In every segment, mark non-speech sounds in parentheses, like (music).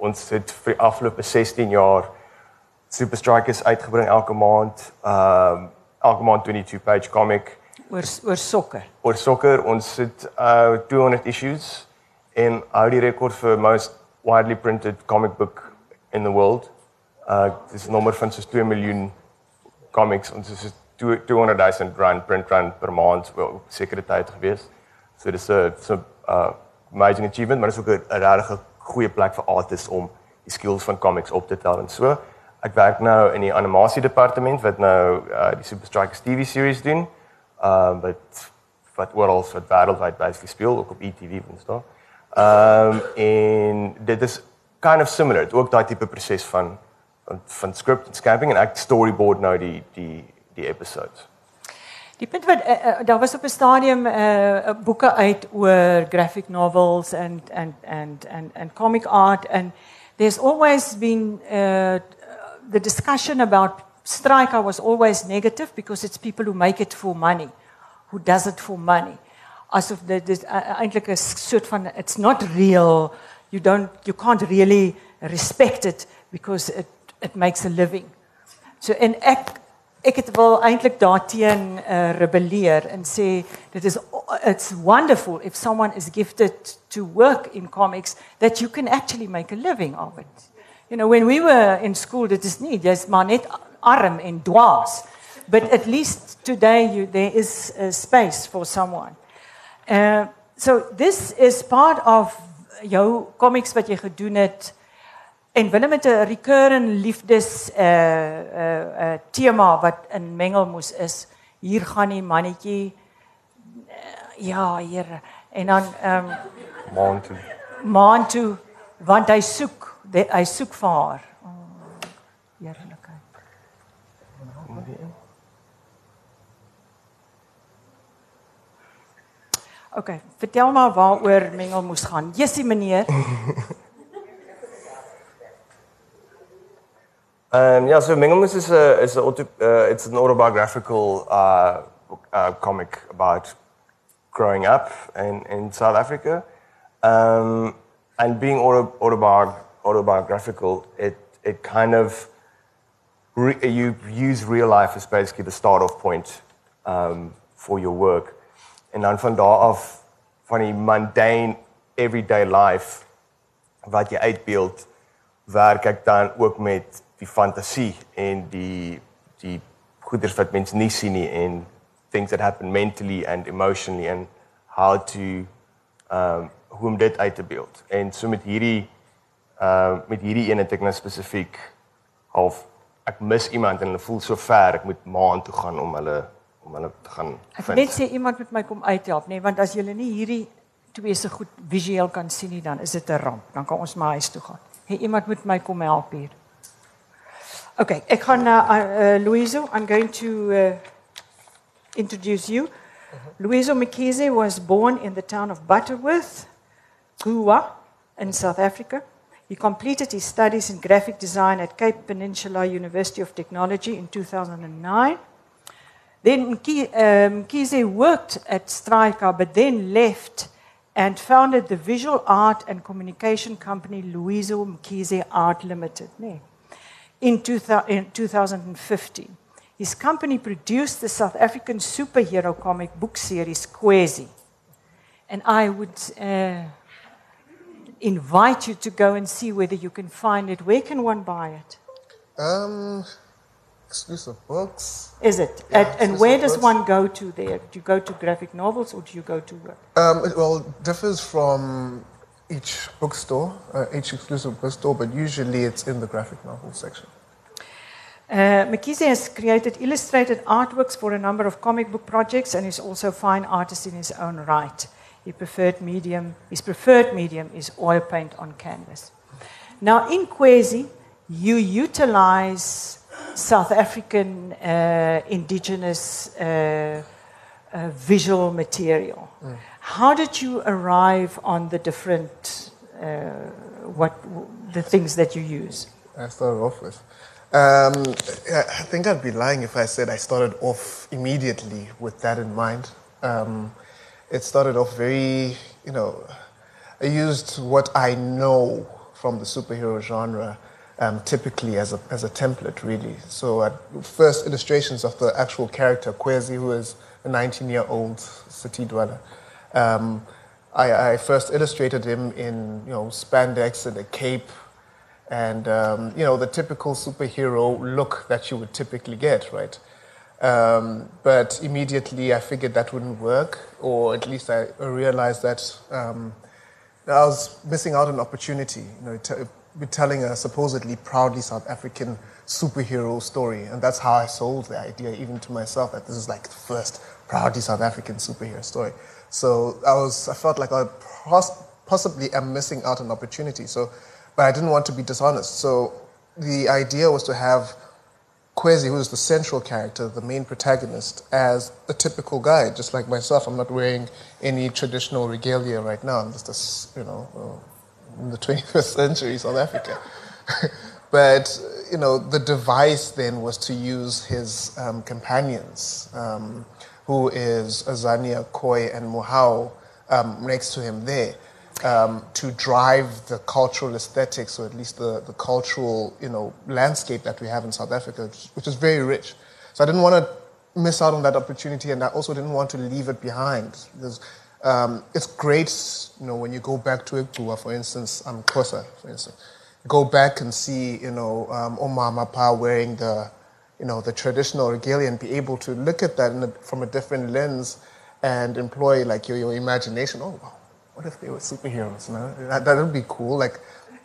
ons het vir die afgelope 16 jaar Super Strikers uitgebring elke maand. Ehm um, elke maand 22 page comic oor oor sokker. Oor sokker. Ons het uh 200 issues en hou die rekord vir most widely printed comic book in the world. Uh dis 'n nommer van so 2 miljoen comics. Ons is 200 000 rand print run per maand vir sekere tyd gewees. So dis 'n so 'n uh amazing achievement, maar dis ook 'n regtig goeie plek vir artists om die skills van comics op te tel en so. Ek werk nou in die animasie departement wat nou uh die Super Strikers TV series doen. Ehm uh, wat wat oral wat wêreldwyd basically speel ook op ETV en so. Ehm um, en dit is kind of similar. Dit ook daai tipe proses van van van script en scamping en ek storyboard nou die die die episodes. Die punt wat uh, uh, daar was op 'n stadium uh, boeke uit oor graphic novels and and and and and comic art and there's always been uh, the discussion about striker was always negative because it's people who make it for money who does it for money. Asof dit is uh, eintlik 'n soort van it's not real. You don't you can't really respect it because it it makes a living. So en ek ek het wel eintlik daarteen uh, rebelleer en sê dit is it's wonderful if someone is gifted to work in comics that you can actually make a living of it. You know when we were in school dit is nie jy's maar net arm en dwaas but at least today you there is a space for someone. Uh so this is part of jou comics wat jy gedoen het En Willem het 'n recurring liefdes uh uh uh tema wat in mengelmoes is. Hier gaan die mannetjie uh, ja, Here. En dan ehm um, maan toe. Maan toe want hy soek, die, hy soek vir haar. Oh, Heerlikheid. Oké, okay, vertel maar waaroor mengelmoes gaan. Jessie meneer. (laughs) Um, yeah, so Mengelmoes is a is a auto, uh, it's an autobiographical uh, uh, comic about growing up in, in South Africa, um, and being auto, autobiog, autobiographical, it it kind of re, you use real life as basically the start off point um, for your work, and dan van daar af van die mundane everyday life wat jy uitbeeld, werk ek dan ook met die fantasie en die die goeders wat mense nie sien nie en things that happen mentally and emotionally and how to um hoe om dit uit te beeld. En so met hierdie uh met hierdie een het ek nou spesifiek half ek mis iemand en hulle voel so ver ek moet maan toe gaan om hulle om hulle te gaan vind. Ek net sê iemand moet my kom uithelp nê nee, want as jy nie hierdie twee se goed visueel kan sien nie dan is dit 'n ramp. Dan kan ons maar huis toe gaan. Hey, iemand moet my kom help hier. Okay, gaan uh, uh, I'm going to uh, introduce you. Mm-hmm. Loyiso Mkize was born in the town of Butterworth, Gcuwa, in South Africa. He completed his studies in graphic design at Cape Peninsula University of Technology in 2009. Then Mkhize um, worked at Striker, but then left and founded the visual art and communication company Loyiso Mkize Art Limited. Nee in, 2015. His company produced the South African superhero comic book series Kwezi. And I would uh, invite you to go and see whether you can find it. Where can one buy it? Um, exclusive books. Is it? Yeah, and, and where does books. one go to there? Do you go to graphic novels or do you go to what? Um, it, well, it differs from each bookstore, uh, each exclusive bookstore, but usually it's in the graphic novel section. Uh, Mkize has created illustrated artworks for a number of comic book projects and is also a fine artist in his own right. His preferred medium, his preferred medium is oil paint on canvas. Now, in Kwezi, you utilize South African uh, indigenous uh, uh visual material. Mm. How did you arrive on the different uh, what the things that you use? I started off with. Um, I think I'd be lying if I said I started off immediately with that in mind. Um, it started off very, you know, I used what I know from the superhero genre, um, typically as a, as a template, really. So, at first illustrations of the actual character, Kwezi, who is a 19 year old city dweller. Um, I, I, first illustrated him in you know spandex and a cape, and um, you know the typical superhero look that you would typically get, right? Um, but immediately I figured that wouldn't work, or at least I realized that um, I was missing out on an opportunity. You know, be telling a supposedly proudly South African superhero story, and that's how I sold the idea even to myself that this is like the first proudly South African superhero story. So I was, I felt like I possibly am missing out on an opportunity. So, but I didn't want to be dishonest. So the idea was to have Kwezi, who is the central character, the main protagonist, as a typical guy, just like myself. I'm not wearing any traditional regalia right now. I'm just a, you know, uh, in the (laughs) 21st century South Africa. (laughs) but, you know, the device then was to use his um, companions, um, who is Azania, Koi, and Muhao, um, next to him there um, to drive the cultural aesthetics, or at least the, the cultural you know, landscape that we have in South Africa, which, is very rich. So I didn't want to miss out on that opportunity, and I also didn't want to leave it behind. Because um, it's great, you know, when you go back to Ikuwa, for instance, um, Xhosa, for instance, go back and see, you know, um, wearing the, you know, the traditional regalia and be able to look at that a, from a different lens and employ like your, your imagination. Oh, wow, what if they were superheroes? Know? that, would be cool. Like,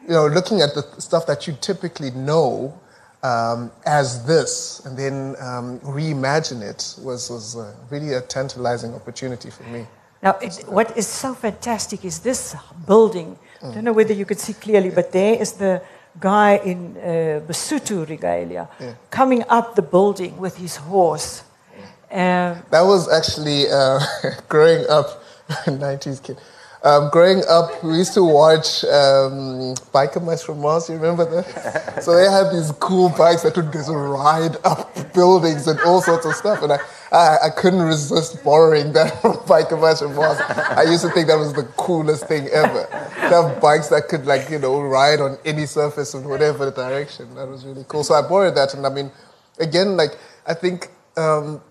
you know, looking at the stuff that you typically know um, as this and then um, reimagine it was, was really a tantalizing opportunity for me. Now, it, what is so fantastic is this building. I don't know whether you could see clearly, but there is the guy in uh, Basotho regalia yeah. coming up the building with his horse. Um, that was actually uh, (laughs) growing up, (laughs) 90s kid. Um, growing up, we used to watch um, Biker Mice from Mars. You remember that? (laughs) so they had these cool bikes that would just ride up buildings and all sorts of stuff. And I, I, I couldn't resist borrowing that (laughs) from Biker Mice from Mars. I used to think that was the coolest thing ever. To have bikes that could, like, you know, ride on any surface in whatever direction. That was really cool. So I borrowed that. And I mean, again, like, I think. Um,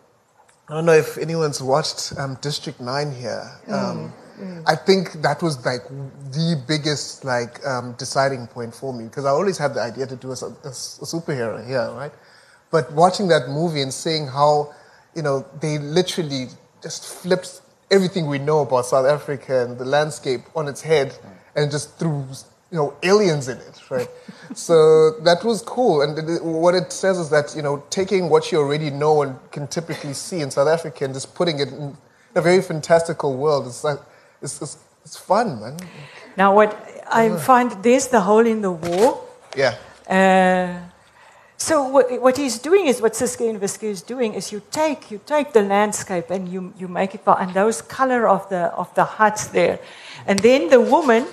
I don't know if anyone's watched um, District 9 here. Um, mm Mm. I think that was like the biggest like um, deciding point for me because I always had the idea to do a, a, a, superhero here, right? But watching that movie and seeing how, you know, they literally just flipped everything we know about South Africa and the landscape on its head mm. and just threw, you know, aliens in it, right? (laughs) so that was cool. And it, what it says is that, you know, taking what you already know and can typically see in South Africa and just putting it in a very fantastical world. It's like, it's, it's, it's fun, man. Now, what I find there's the hole in the wall. Yeah. Uh, so what, what, he's doing is what Suske and Wiske is doing is you take you take the landscape and you, you make it and those color of the of the huts there, and then the woman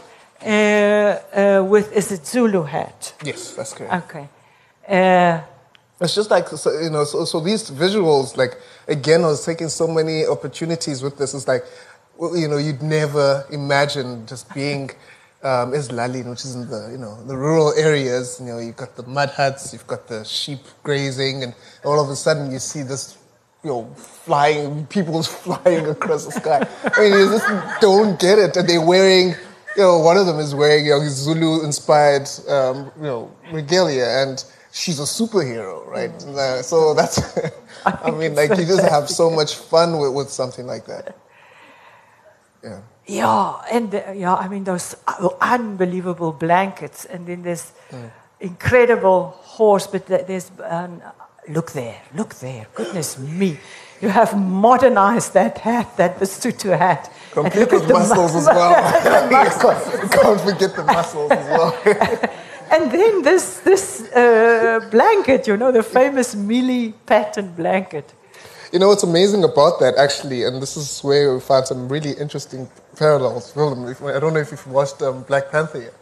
uh, uh, with is it Zulu hat? Yes, that's correct. Okay. Uh, it's just like so, you know, so, so these visuals, like again, I was taking so many opportunities with this. It's like you know, you'd never imagine just being (laughs) um, Lalin, which is in the, you know, the rural areas. You know, you've got the mud huts, you've got the sheep grazing, and all of a sudden you see this, you know, flying, people's (laughs) flying across the sky. I mean, you just don't get it. And they're wearing, you know, one of them is wearing, you know, Zulu-inspired, um, you know, regalia, and she's a superhero, right? Mm. Uh, so that's, (laughs) I mean, like, you just have so much fun with, with something like that. Yeah. Yeah, and the, yeah, I mean those unbelievable blankets, and then this mm. incredible horse. But there's um, look there, look there. Goodness me, you have modernized that hat, that Basotho hat. Complete with muscles as well. (laughs) (laughs) muscles. Can't forget the muscles as well. (laughs) and then this this uh, blanket, you know, the famous Miele pattern blanket. You know what's amazing about that, actually, and this is where we find some really interesting parallels. I don't know if you've watched um, Black Panther yet.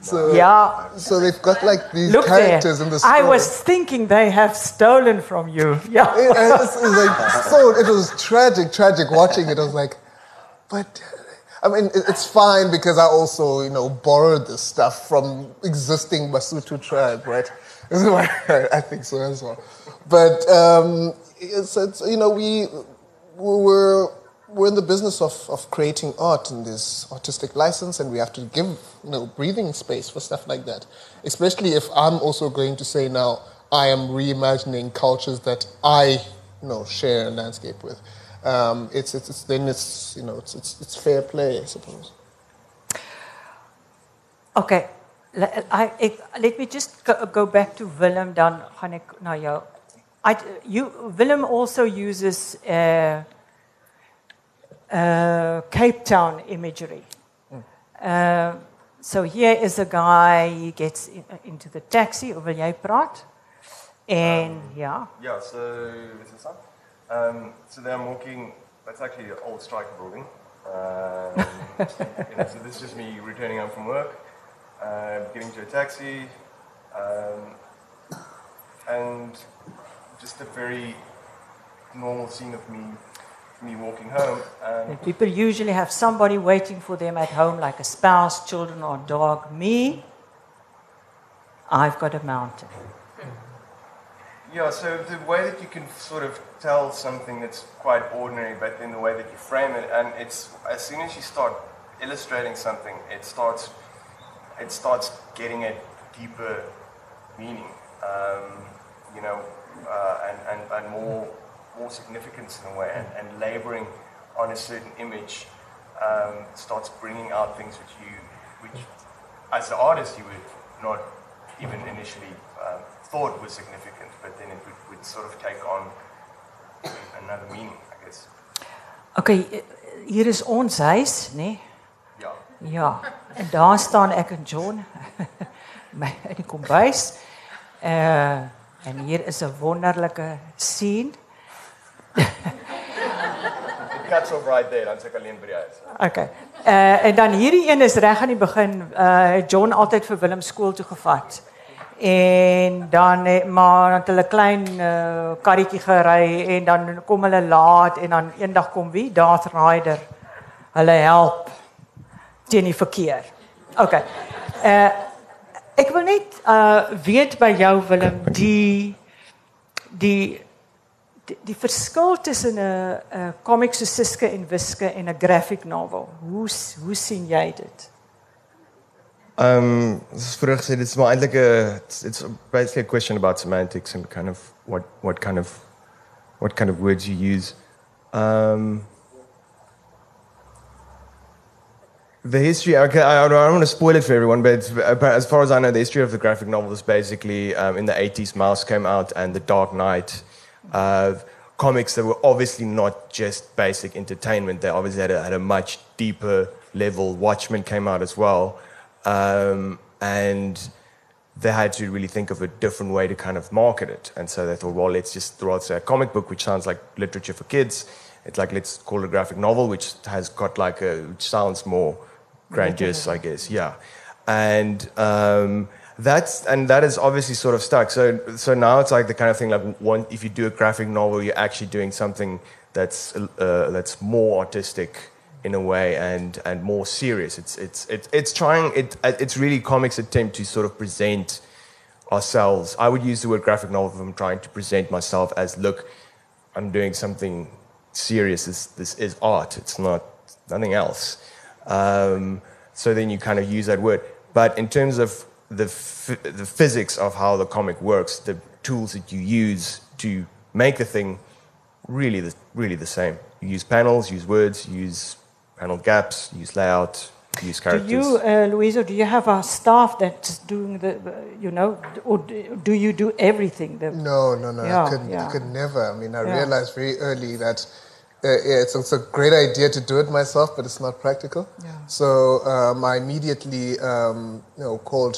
So, yeah. So they've got like these Look characters there. in the story. I was thinking they have stolen from you. (laughs) Yeah. It, it, was, it was like so. It was tragic, tragic watching it. I was like, but I mean, it's fine because I also, you know, borrowed this stuff from existing Basotho tribe, right? This (laughs) is I think so as well. But um, it's, it's you know we we were we're in the business of, of creating art in this artistic license, and we have to give you know breathing space for stuff like that. Especially if I'm also going to say now I am reimagining cultures that I you know share a landscape with. Um, it's, it's, it's then it's you know it's, it's it's fair play, I suppose. Okay. le- I, ek, let me just go, go back to Willem dan gaan ek na jou. I, you Willem also uses uh, uh, Cape Town imagery. Uh, so here is a guy he gets in, into the taxi of wil jy praat? En ja. Yeah, so is this on? Um, so then I'm walking. That's actually an old striker building. Um, (laughs) you know, so this is just me returning home from work, uh, getting to a taxi, um, and just a very normal scene of me, me walking home. Um, people usually have somebody waiting for them at home, like a spouse, children, or dog. Me, I've got a mountain. Yeah, so the way that you can sort of tell something that's quite ordinary, but in the way that you frame it, and it's as soon as you start illustrating something, it starts it starts getting a deeper meaning, um, you know, uh, and, and, and more more significance in a way, and, and laboring on a certain image um, starts bringing out things which you, which as an artist you would not even initially um, thought was significant, but then it would, would sort of take on another meaning, I guess. Okay, eh, hier is ons huis? Nee? Yeah. Ja. En daar staan ek en John (laughs) my in die kombuis. Uh en hier is 'n wonderlike scene. It cuts off right there, dan sê ek alleen by die huis. Okay. Uh en dan hierdie een is reg aan die begin uh John altyd vir Willem skool toe gevat. En dan het maar het hulle klein uh karretjie gery en dan kom hulle laat en dan eendag kom wie? Darth Rider. Hulle help teen die verkeer. Okay. Uh ek wil net uh weet by jou Willem die die die, die verskil tussen 'n 'n comic soos Siske en Wiske en 'n graphic novel. Hoe hoe sien jy dit? Um, gesê, dit is maar eintlik 'n it's, it's basically a question about semantics and kind of what what kind of what kind of words you use. Um, the history, okay, I, I don't want to spoil it for everyone, but, it's, but as far as I know, the history of the graphic novel is basically um, in the 80s, Maus came out and The Dark Knight, uh, comics that were obviously not just basic entertainment, they obviously had a, had a much deeper level. Watchmen came out as well. Um, and they had to really think of a different way to kind of market it. And so they thought, well, let's just throw out a comic book, which sounds like literature for kids. It's like, let's call it a graphic novel, which has got like a, which sounds more grandiose, I guess. Yeah. And, um, that's, and that is obviously sort of stuck. So, so now it's like the kind of thing like one, if you do a graphic novel, you're actually doing something that's, uh, that's more artistic in a way and and more serious. It's it's it's it's trying it it's really comics attempt to sort of present ourselves. I would use the word graphic novel if I'm trying to present myself as look, I'm doing something serious. This this is art. It's not nothing else. Um, so then you kind of use that word. But in terms of the f- the physics of how the comic works, the tools that you use to make the thing, really the really the same. You use panels, use words, use panel gaps, use layout, use characters. Do you uh, Loyiso, do you have a staff that's doing the you know or do do you do everything? The, No, no, no. Yeah, I, could, yeah. I could never. I mean, I Yeah. realized very early that uh, yeah, it's, it's a great idea to do it myself, but it's not practical. Yeah. So um, I immediately, um, you know, called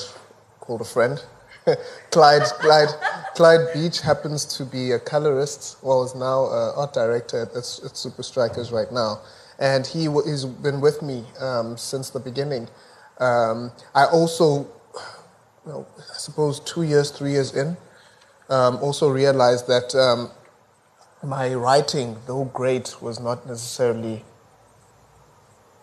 called a friend. (laughs) Clyde, Clyde, Clyde Beach happens to be a colorist. Well, is now uh, art director at, at, at Super Strikers right now, and he he's been with me um, since the beginning. Um, I also, you know, I suppose two years, three years in, um, also realized that um, my writing, though great, was not necessarily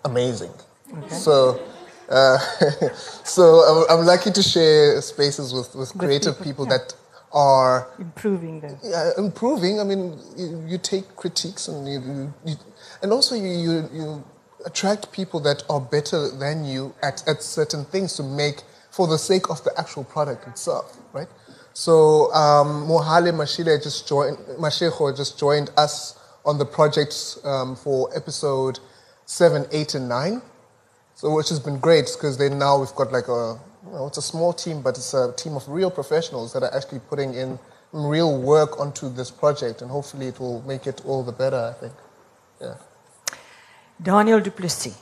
amazing. Okay. So, uh, (laughs) so I'm, I'm, lucky to share spaces with, with creative people, that are improving them. Yeah, improving. I mean, you, you take critiques and you, you, you and also you, you, you attract people that are better than you at, at certain things to make for the sake of the actual product itself, right? So um, Mohale Mashigo just joined, Mashigo just joined us on the project um, for episode seven, eight, and nine. So which has been great because then now we've got like a, you know, it's a small team, but it's a team of real professionals that are actually putting in real work onto this project, and hopefully it will make it all the better. I think. Yeah. Daniel du Plessis.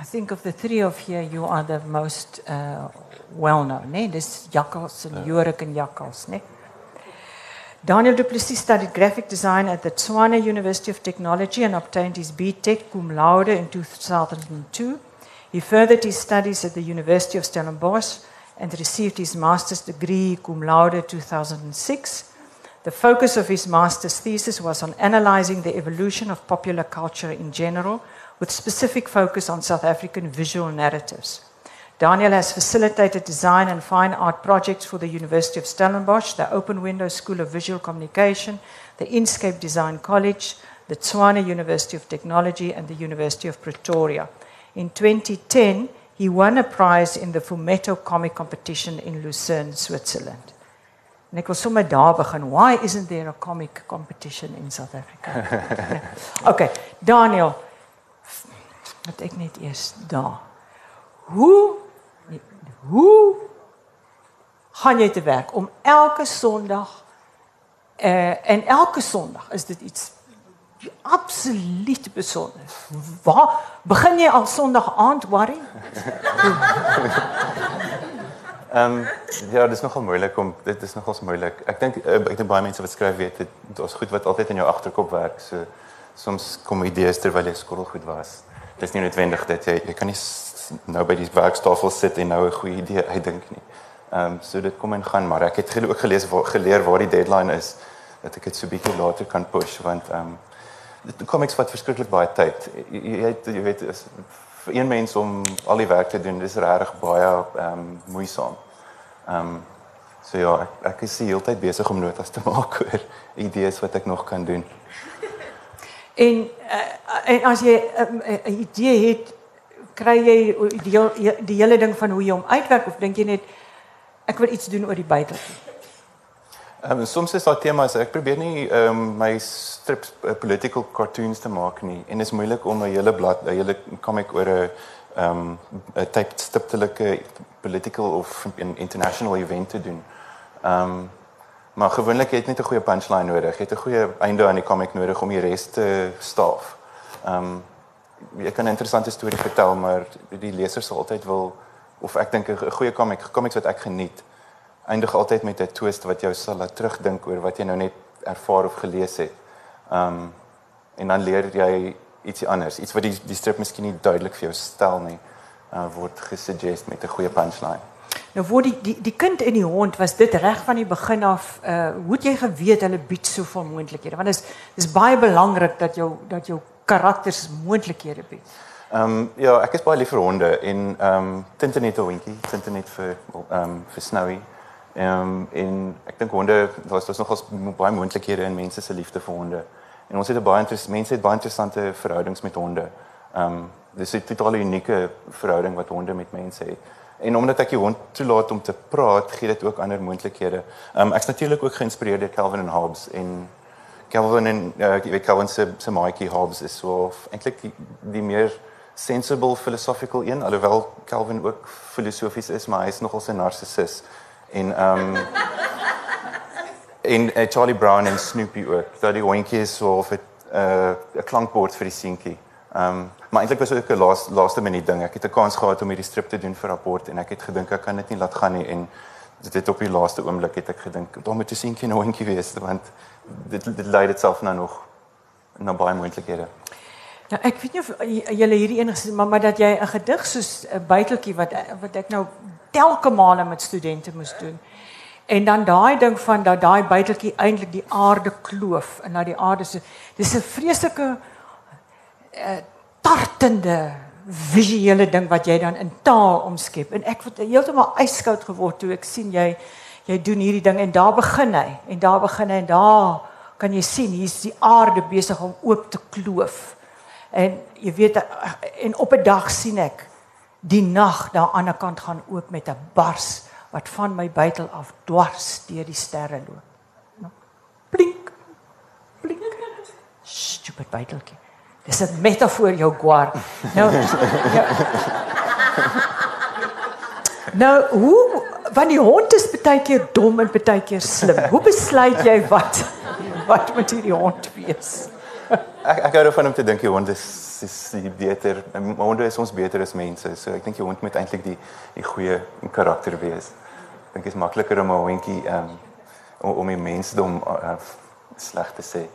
I think of the three of you, you are the most uh, well known. Nee? Dis Jakkals en Jorik en Jakkals, nee? Daniel du Plessis studied graphic design at the Tshwane University of Technology and obtained his BTech cum laude in 2002. He furthered his studies at the University of Stellenbosch and received his master's degree cum laude 2006. The focus of his master's thesis was on analyzing the evolution of popular culture in general with specific focus on South African visual narratives. Daniel has facilitated design and fine art projects for the University of Stellenbosch, the Open Window School of Visual Communication, the Inscape Design College, the Tshwane University of Technology, and the University of Pretoria. In 2010, he won a prize in the Fumetto comic competition in Lucerne, Switzerland. En ek wil sommer daar begin. Why isn't there a comic competition in South Africa? (laughs) okay, Daniel, wat ek net eers daar. Hoe hoe gaan jy te werk om elke Sondag uh en elke Sondag is dit iets absoluut besonder. Waar begin jy al Sondag aand worry? (laughs) Ehm um, ja, dit is nogal moeilik om dit is nogal moeilik. Ek dink eh, ek dink baie mense wat skryf weet dit is goed wat altyd in jou agterkop werk. So soms kom idees terwyl jy skool goed was. Dit is nie noodwendig dat jy jy kan nie nou by die werkstafel sit en nou 'n goeie idee uitdink nie. Ehm um, so dit kom en gaan, maar ek het ook gelees waar geleer waar die deadline is dat ek dit so bietjie later kan push want ehm um, comics vat verskriklik baie tyd. Jy, jy, jy weet is vir een mens om al die werk te doen, dis regtig baie ehm um, moeisaam. Ehm um, so ja, ek, ek is die hele tyd besig om notas te (laughs) maak oor idees wat ek nog kan doen. En uh, en as jy 'n uh, uh, idee het kry jy die die hele ding van hoe jy hom uitwerk of dink jy net ek wil iets doen oor die buiteltjie? Um, soms is daar temas ek probeer nie um, my strips uh, political cartoons te maak nie en is moeilik om 'n hele blad 'n hele comic oor 'n ehm um, 'n tipe stiptelike political of in international event te doen. Ehm um, maar gewoonlik het net 'n goeie punchline nodig. Jy het 'n goeie einde aan die comic nodig om die res te staaf. Ehm um, jy kan 'n interessante storie vertel, maar die leser sal altyd wil of ek dink 'n goeie komiek, komiks wat ek geniet, eindig altyd met 'n twist wat jou sal laat terugdink oor wat jy nou net ervaar of gelees het. Um en dan leer jy ietsie anders, iets wat die die strip miskien nie duidelik vir jou stel nie, uh, word gesuggest met 'n goeie punchline. Nou voor die die die kind en die hond was dit reg van die begin af uh hoe het jy geweet hulle bied soveel moontlikhede want dit is dis baie belangrik dat jou dat jou karakters moontlikhede bied. Ehm um, ja, ek is baie lief vir honde en ehm um, Tintinet hondjie, Tintinet vir ehm um, vir Snowy. Ehm um, en ek dink honde, daar's daar's nogals baie moontlikhede in mense se liefde vir honde. En ons het baie interessante mense het baie interessante verhoudings met honde. Ehm um, dis 'n totaal unieke verhouding wat honde met mense het. En omdat ek die hond toelaat om te praat, gee dit ook ander moontlikhede. Ehm um, ek's natuurlik ook geïnspireerd deur Calvin en Hobbes en Calvin en uh, Calvin se se maatjie Hobbes is so eintlik die, die meer sensible philosophical een alhoewel Calvin ook filosofies is maar hy is nogal 'n narcissus en ehm um, en uh, Charlie Brown en Snoopy ook dat die hondjie is so of 'n uh, 'n klankbord vir die seentjie. Ehm um, maar eintlik was dit ook 'n laaste laaste minuut ding. Ek het 'n kans gehad om hierdie strip te doen vir rapport en ek het gedink ek kan dit nie laat gaan nie en dit op die laaste oomblik het ek gedink daar moet 'n seentjie nou hondjie wees want dit dit lei dit self nou nog na baie moontlikhede. Nou ek weet nie of julle hierdie enigste maar maar dat jy 'n gedig soos 'n buiteltjie wat wat ek nou telke male met studente moes doen. En dan daai ding van dat daai buiteltjie eintlik die aarde kloof en na die aarde se dis 'n vreeslike uh, tartende visuele ding wat jy dan in taal omskep. En ek het heeltemal yskoud geword toe ek sien jy jy doen hierdie ding en daar begin hy en daar begin hy en daar kan jy sien hier's die aarde besig om oop te kloof. En jy weet en op 'n dag sien ek die nag daar aan die ander kant gaan oop met 'n bars wat van my buitel af dwars deur die sterre loop. Nou, blink. Blink. Stupid buiteltjie. Dis 'n metafoor jou gwar. Nou ja. Nou, hoe want die hond is baie keer dom en baie keer slim. Hoe besluit jy wat wat moet hierdie hond wees? ek ek hou daarvan om te dink die hond is is die beter. Honde is ons beter as mense. So ek dink die hond moet eintlik die die goeie karakter wees. Ek dink dit is makliker om 'n hondjie um, om om die mensdom uh, sleg te sê.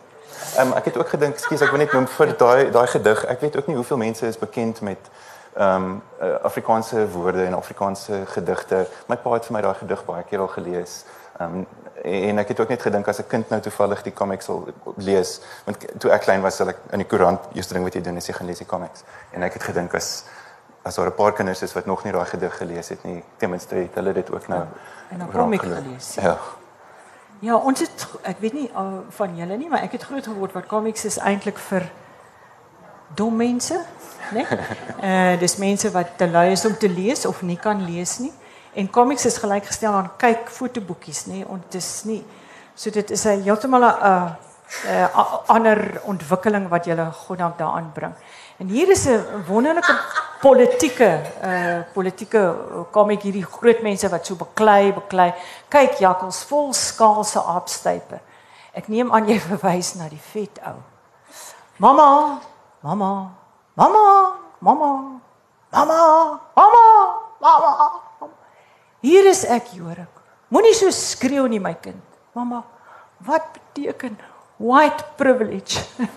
Um, ek het ook gedink, skus ek wil net noem vir daai daai gedig. Ek weet ook nie hoeveel mense is bekend met ehm um, uh, Afrikaanse woorde en Afrikaanse gedigte. My pa het vir my daai gedig baie keer al gelees. Ehm um, en ek het ook net gedink as 'n kind nou toevallig die comics sal lees, want toe ek klein was, sal ek in die koerant eerste ding wat jy doen is jy gaan lees die comics. En ek het gedink as as daar 'n paar kinders is wat nog nie daai gedig gelees het nie, ten minste het hulle dit ook nou en 'n comic gelees. Ja. Ja, ons het ek weet nie uh, van julle nie, maar ek het groot geword wat comics is eintlik vir dom mense, né? Nee? (laughs) Eh uh, dis mense wat te lui is om te lees of nie kan lees nie. En comics is gelijkgesteld aan kyk fotoboekies, nee, dit is nie so dit is 'n heeltemal 'n 'n ander ontwikkeling wat jy goddank daaraan bring. En hier is 'n wonderlike politieke uh politieke comic hierdie groot mense wat so beklei, beklei. Kyk jakkals vol skaalse aapstype. Ek neem aan jy (laughs) verwys na die vet ou. Mamma, mamma, mamma, mamma, mamma, mamma, mamma. Hier is ek, Jorik. Moenie so skreeu nie, my kind. Mamma, wat beteken white privilege? (laughs)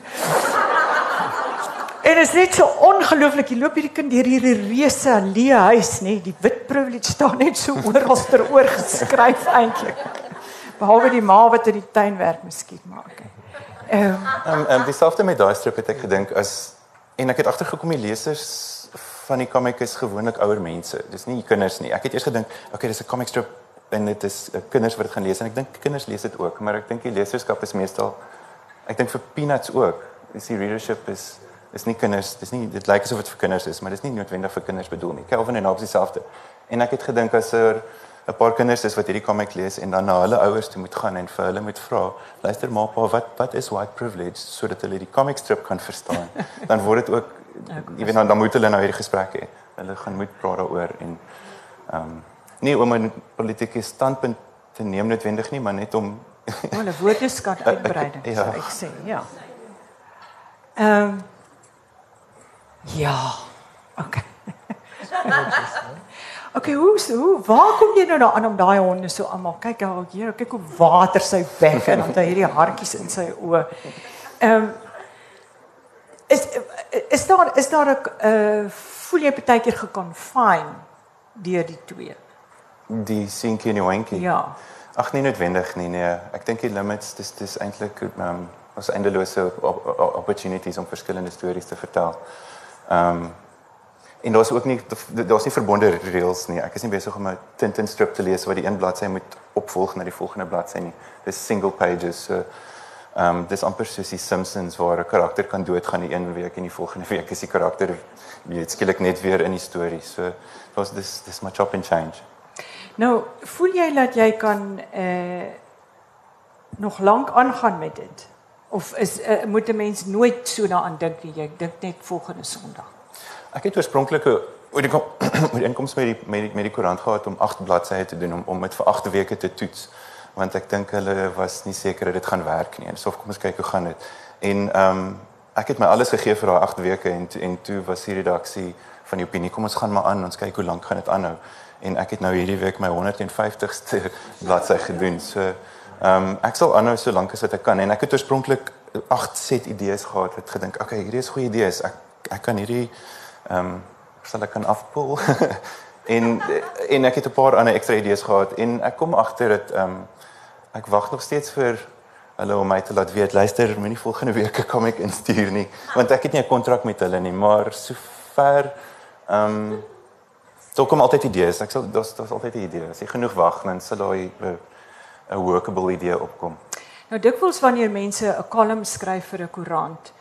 en is net so ongelooflik. Jy loop hierdie kind deur hierdie reuse leë huis, nê? Die wit privilege staan net so oral ter oor geskryf eintlik. Behalwe die ma wat in die tuin werk, miskien, maar okay. Ehm um, um, um, dieselfde met daai strip het ek gedink as en ek het agtergekom die lesers van die comic is gewoonlik ouer mense. Dis nie kinders nie. Ek het eers gedink, okay, dis 'n comic strip en dit is uh, kinders wat dit gaan lees en ek dink kinders lees dit ook, maar ek dink die leserskap is meestal ek dink vir peanuts ook. Dis die readership is is nie kinders, dis nie dit lyk asof dit vir kinders is, maar dis nie noodwendig vir kinders bedoel nie. Kelvin en Hobbes dieselfde. En ek het gedink as er 'n paar kinders is wat hierdie comic lees en dan na hulle ouers toe moet gaan en vir hulle moet vra, luister maar pa, wat wat is white privilege sodat hulle die comic strip kan verstaan. (laughs) dan word dit ook jy weet nou dan moet hulle nou hierdie gesprek hê. Hulle gaan moet praat daaroor en ehm um, nie om 'n politieke standpunt te neem noodwendig nie, maar net om hulle woordeskat (laughs) uitbreiding, ja. sou ek sê, ja. Ehm um, ja. Okay. (laughs) Okay, hoe hoe waar kom jy nou daaraan om daai honde so almal kyk al hier, kyk hoe water sy bek en dan hierdie hartjies in sy oë. Ehm um, is is daar is daar 'n uh, voel jy baie keer geconfine deur die twee? Die sinkie en die wankie. Ja. Ag nee noodwendig nie nee. Ek dink die limits dis dis eintlik ehm um, ons eindelose opportunities om verskillende stories te vertel. Ehm um, en daar's ook nie daar's nie verbonde reels nie. Ek is nie besig om 'n Tintin strip te lees wat die een bladsy moet opvolg na die volgende bladsy nie. Dis single pages. So Ehm um, dis amper soos die Simpsons waar 'n karakter kan doodgaan die een week en die volgende (laughs) week is die karakter weet skielik net weer in die storie. So was dis dis my chop and change. Nou, voel jy dat jy kan eh uh, nog lank aangaan met dit? Of is uh, moet 'n mens nooit so daaraan dink nie? Jy dink net volgende Sondag. Ek het oorspronklike oor die (clears throat) oor die inkomste met die met die, met die koerant gehad om 8 bladsye te doen om om dit vir 8 weke te toets want ek dink hulle was nie seker dit gaan werk nie. En so kom ons kyk hoe gaan dit. En ehm um, ek het my alles gegee vir daai 8 weke en en toe was die redaksie van die opinie kom ons gaan maar aan ons kyk hoe lank gaan dit aanhou. En ek het nou hierdie week my 150ste (laughs) bladsy gedoen. So ehm um, ek sal aanhou so lank as wat ek kan en ek het oorspronklik 8 set idees gehad wat gedink, okay, hierdie is goeie idees. Ek ek kan hierdie ehm um, sal ek kan afpool. (laughs) en en ek het 'n paar ander ekstra idees gehad en ek kom agter dit ehm um, ek wag nog steeds vir hulle om my te laat weet luister moenie volgende week kom ek instuur nie want ek het nie 'n kontrak met hulle nie maar so ver. Ehm um, daar kom altyd idees. Ek sal daar's daar's altyd 'n idee. As jy genoeg wag, dan sal daai 'n workable idee opkom. Nou dikwels wanneer mense 'n kolom skryf vir 'n koerant,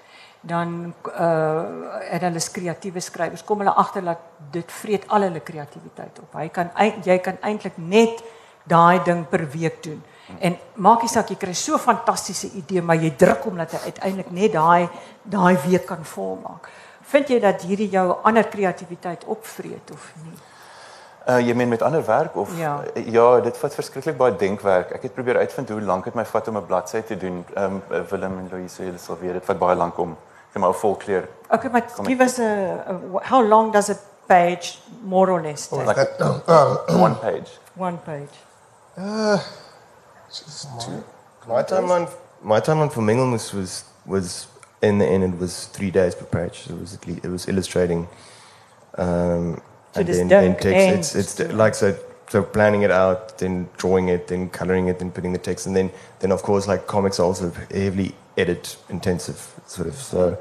dan uh en hulle is kreatiewe skrywers, kom hulle agter dat dit vreet al hulle kreatiwiteit op. Hy kan jy kan eintlik net daai ding per week doen. En maak nie saak jy kry so fantastiese idee, maar jy druk hom dat hy uiteindelik net daai daai week kan volmaak. Vind jy dat hierdie jou ander kreatiwiteit opvreet of nie? Uh jy meen met ander werk of ja, ja dit vat verskriklik baie denkwerk. Ek het probeer uitvind hoe lank dit my vat om 'n bladsy te doen. Ehm um, Willem en Louise julle sal weet dit vat baie lank om net maar vol kleur. Okay, but give us a, a how long does a page more or less take? Oh, like uh, (coughs) one page. One page. Uh, just two. My timeline, my time on for Mengelmoes was was in the end it was three days per page. So it was at least, it was illustrating. Um, So and then, then en text. It's it's like so so planning it out, then drawing it, then coloring it, then putting the text, and then then of course like comics are also heavily edit intensive sort of. So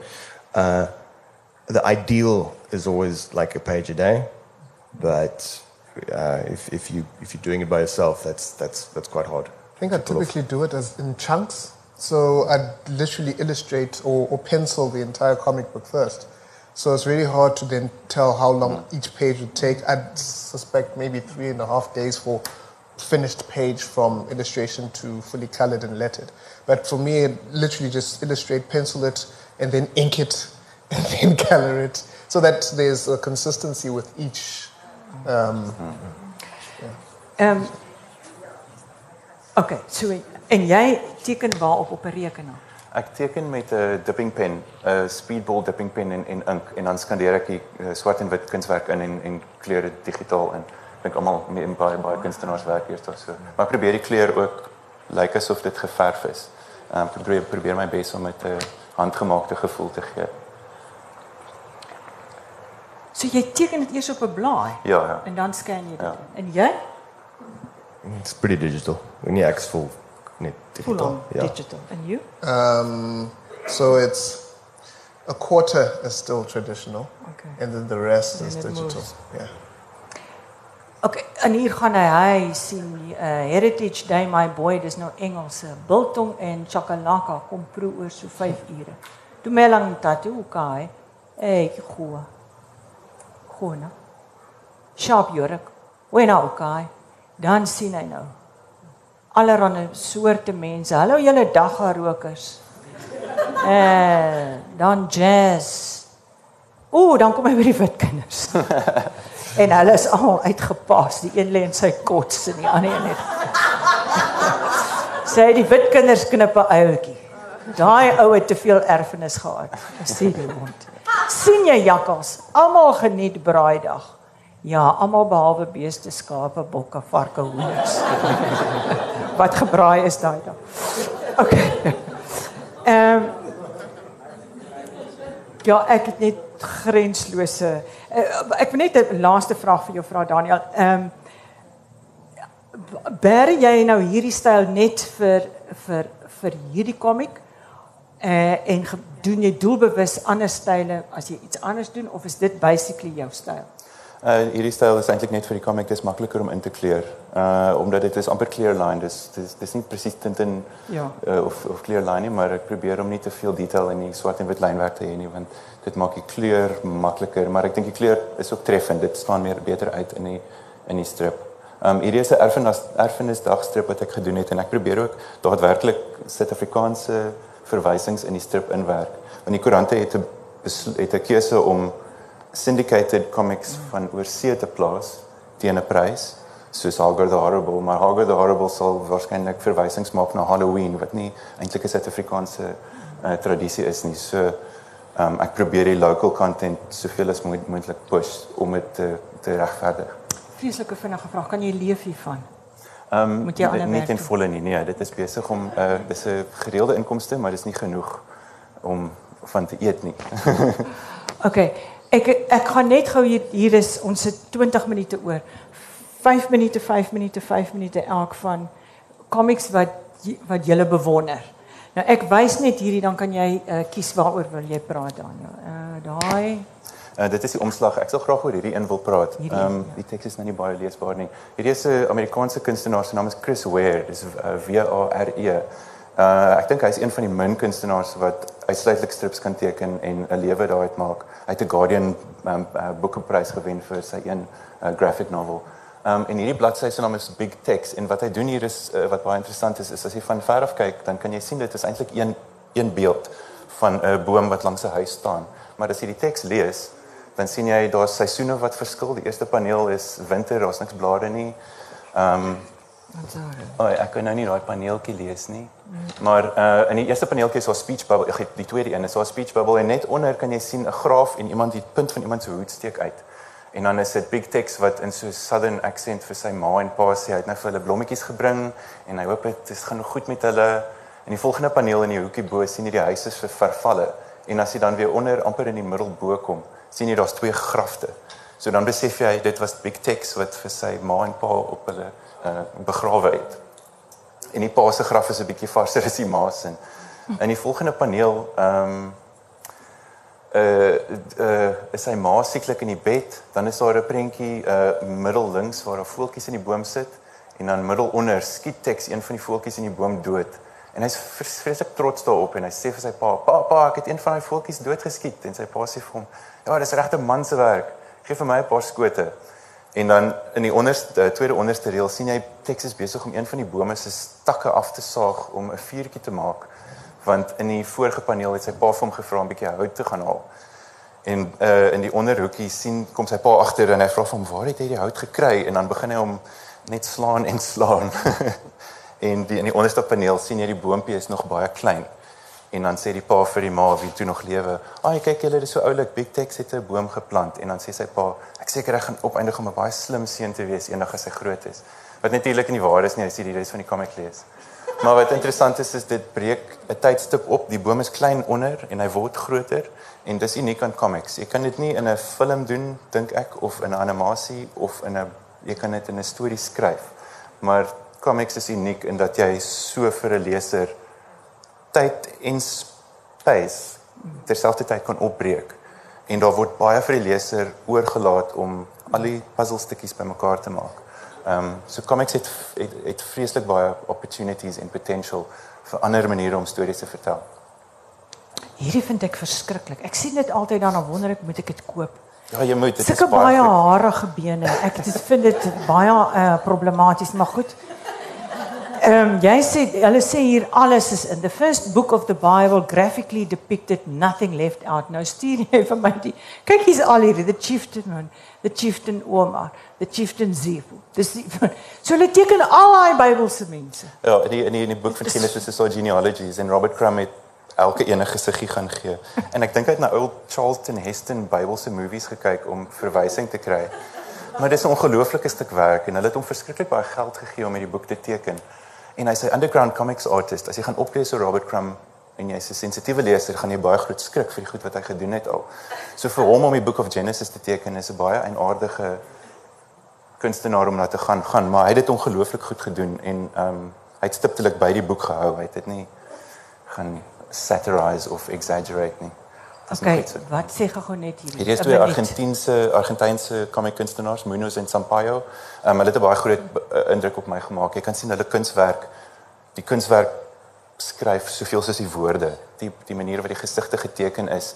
uh, the ideal is always like a page a day, but uh, if if you if you're doing it by yourself, that's that's that's quite hard. I think I typically do it as in chunks. So I'd literally illustrate or, or pencil the entire comic book first. So it's really hard to then tell how long each page would take. I'd suspect maybe three and a half days for finished page from illustration to fully colored and lettered. But for me, it literally just illustrate, pencil it, and then ink it, (laughs) and then color it, so that there's a consistency with each. Um, Ehm um, Okay, so en jy teken waarop op 'n rekenaar? Ek teken met 'n dipping pen, 'n speedball dipping pen en en ink en dan skandeer ek die uh, swart en wit kunswerk in en en kleur dit digitaal in. Ek dink almal met baie baie kunstenaars werk eers daar so. Maar ek probeer die kleur ook lyk like asof dit geverf is. Ehm um, probeer probeer my bes om met 'n handgemaakte gevoel te gee. So jy teken dit eers op 'n blaai Ja, ja. en dan scan jy dit. Ja. En jy? It's pretty digital. When you act full, net Full digital. on Yeah. digital. And you? Um, so it's a quarter is still traditional, Okay. and then the rest Then is it digital. moves. Yeah. Okay, en hier gaan hy hy sien die uh, Heritage Day my boy, dis nou Engelse. Biltong en chakalaka kom proe oor so 5 ure. Toe melang tatu kai. Hey, goeie. Goeie. nou. Sharp jurk. Wen nou kai. Dan sien hy nou allerlei soorte mense. Hallo julle daggarokers. Eh, dan jazz. Ooh, dan kom hy by die wit kinders. (laughs) en hulle is almal uitgepas. Die een lê in sy kots en die ander een net. Sê die wit kinders knip 'n ouetjie. Daai ou het te veel erfenis gehad. Sê die hond. sien jy jakkals? Almal geniet braaidag. Ja, almal behalwe beeste, skape, bokke, varke, hoenders. Wat gebraai is daai dag? OK. Ehm um, Ja, ek het net grenslose. Uh, ek wil net 'n laaste vraag vir jou vra Daniel. Ehm um, Bær jy nou hierdie styl net vir vir vir hierdie komiek? Uh, en doen jy doelbewus ander style as jy iets anders doen of is dit basically jou styl? Uh hierdie styl is eintlik net vir die comic, dis makliker om in te kleur. Uh omdat dit is amper clear line, dis dis dis nie presies Tintin Ja. uh, of of clear line nie, maar ek probeer om nie te veel detail in die swart en wit lynwerk te hê nie, want dit maak die kleur makliker, maar ek dink die kleur is ook treffend. Dit staan meer beter uit in die in die strip. Um hierdie is 'n erfenis erfenisdagstrip wat ek gedoen het en ek probeer ook daadwerklik Suid-Afrikaanse verwysings in die strip inwerk. Want die koerante het 'n het 'n keuse om syndicated comics van oorsee te plaas teen 'n prys soos Hagar the Horrible, maar Hagar the Horrible sal waarskynlik verwysings maak na Halloween wat nie eintlik 'n Suid-Afrikaanse uh, tradisie is nie. So um, ek probeer die local content soveel as moontlik push om dit te te regverdig. Vreeslike vinnige vraag, kan jy leef hiervan? Ehm Moet jy ander nie ten doen? volle nie. Nee, dit is besig om uh dis 'n gereelde inkomste, maar dis nie genoeg om van te eet nie. (laughs) OK. Ek ek gaan net gou hier hier is ons sit 20 minute oor. 5 minute, 5 minute, 5 minute elk van comics wat wat jy bewonder. Nou ek wys net hierdie dan kan jy uh, kies waaroor wil jy praat Daniel. Uh daai Uh, dit is die omslag. Ek sal graag oor hierdie een wil praat. Ehm um, die teks is nou nie baie leesbaar nie. Hierdie is 'n Amerikaanse kunstenaar se naam is Chris Ware. Dis uh, W A R E. Uh ek dink hy's een van die min kunstenaars wat uitsluitlik strips kan teken en 'n lewe daaruit maak. Hy het 'n Guardian um, uh, boekeprys gewen vir sy een uh, graphic novel. Um en hierdie bladsy se naam is Big Text en wat hy doen hier is uh, wat baie interessant is is as jy van ver af kyk, dan kan jy sien dit is eintlik een een beeld van 'n boom wat langs 'n huis staan. Maar as jy die teks lees, dan sien jy daar's seisoene wat verskil. Die eerste paneel is winter, daar's niks blare nie. Um Oh, ek kan nou nie daai paneeltjie lees nie. Maar uh in die eerste paneeltjie is daar speech bubble. Ek die tweede een is daar speech bubble en net onder kan jy sien 'n graaf en iemand die punt van iemand se hoed steek uit. En dan is dit big text wat in so southern accent vir sy ma en pa sê hy het nou vir hulle blommetjies gebring en hy hoop dit is gaan goed met hulle. In die volgende paneel in die hoekie bo sien jy die huise se vervalle en as jy dan weer onder amper in die middel bo kom, sien jy daar's twee grafte. So dan besef jy dit was big text wat vir sy ma en pa op hulle uh, begrawe het. En die pa se graf is 'n bietjie varser (laughs) as die ma se. In die volgende paneel ehm um, uh uh is sy ma sieklik in die bed, dan is daar 'n prentjie uh middel links waar 'n voeltjies in die boom sit en dan middel onder skiet teks een van die voeltjies in die boom dood. En hy's vreeslik trots daarop en hy sê vir sy pa: "Pa, pa, ek het een van daai voeltjies doodgeskiet." En sy pa sê vir hom: "Ja, dis regte man se werk. Geef vir my 'n paar skote." En dan in die onderste tweede onderste reël sien jy teks is besig om een van die bome se takke af te saag om 'n vuurtjie te maak want in die vorige paneel het sy pa vir hom gevra om 'n bietjie hout te gaan haal. En uh in die onderhoekie sien kom sy pa agter en hy vra hom waar het hy die hout gekry en dan begin hy hom net slaan en slaan. (laughs) en die in die onderste paneel sien jy die boontjie is nog baie klein. En dan sê die pa vir die ma wie toe nog lewe, "Ag, kyk julle, dis so oulik, Big Tex het 'n boom geplant." En dan sê sy pa, "Ek seker hy gaan opeindig om 'n baie slim seun te wees eendag as hy groot is." Wat natuurlik nie waar is nie, as jy die res van die comic lees. Maar wat interessant is is dit breek 'n tydstip op. Die boom is klein onder en hy word groter en dis uniek aan comics. Jy kan dit nie in 'n film doen, dink ek, of in 'n animasie of in 'n jy kan dit in 'n storie skryf. Maar comics is uniek in dat jy so vir 'n leser tyd en space terselfdertyd kan opbreek. En daar word baie vir die leser oorgelaat om al die puzzelstukkies bymekaar te maak. Ehm um, so comics het het, het vreeslik baie opportunities en potential vir ander maniere om stories te vertel. Hierdie vind ek verskriklik. Ek sien dit altyd dan en wonder ek moet ek dit koop. Ja, jy moet dit Sulke baie harige bene. Ek dit vind dit baie uh, problematies, maar goed. Um, jy sê hulle sê hier alles is in the first book of the Bible graphically depicted nothing left out. Nou stuur jy vir my die kyk hier's al hierdie the chieftain man, the chieftain Omar, the chieftain Zefu. Dis die, (laughs) so hulle teken al daai Bybelse mense. Ja, in die in die, in die boek van Genesis is daar genealogies en Robert Crumb het elke enige gesiggie gaan gee. En ek dink hy het na ou Charlton Heston Bybelse movies gekyk om verwysing te kry. Maar dis 'n ongelooflike stuk werk en hulle het hom verskriklik baie geld gegee om hierdie boek te teken. En hy sê underground comics artist, as jy gaan oplees oor Robert Crumb en jy's 'n sensitiewe leser, gaan jy baie groot skrik vir die goed wat hy gedoen het al. So vir hom om die Book of Genesis te teken is 'n baie eienaardige kunstenaar om na te gaan gaan, maar hy het dit ongelooflik goed gedoen en ehm um, hy het stiptelik by die boek gehou. Hy het dit nie gaan satirize of exaggerate nie. Okay, wat sê gou net hier? Hier is twee Argentynse Argentynse comic kunstenaars, Munoz en Sampaio. Um, hulle het 'n baie groot uh, indruk op my gemaak. Jy kan sien hulle kunswerk, die kunswerk skryf soveel soos die woorde. Die die manier wat die gesigte geteken is,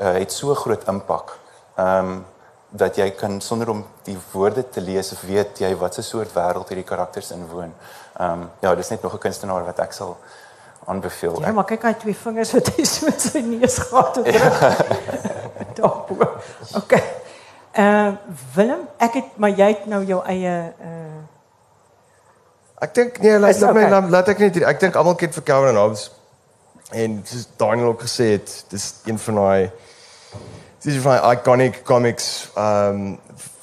uh, het so groot impak. Ehm um, dat jy kan sonder om die woorde te lees of weet jy wat 'n soort wêreld hierdie karakters inwoon. Ehm um, ja, dis net nog 'n kunstenaar wat ek sal aanbeveel. Ja, maar kyk hy twee vingers wat hy (laughs) so met sy neus gehad het. Ja. Daarbo. Okay. Uh Willem, ek het maar jy het nou jou eie uh Ek dink nee, laat, laat okay. my laat, laat ek net ek dink almal ken vir Calvin Hobbes. En soos Daniel ook gesê het, dis een van daai dis van daai iconic comics um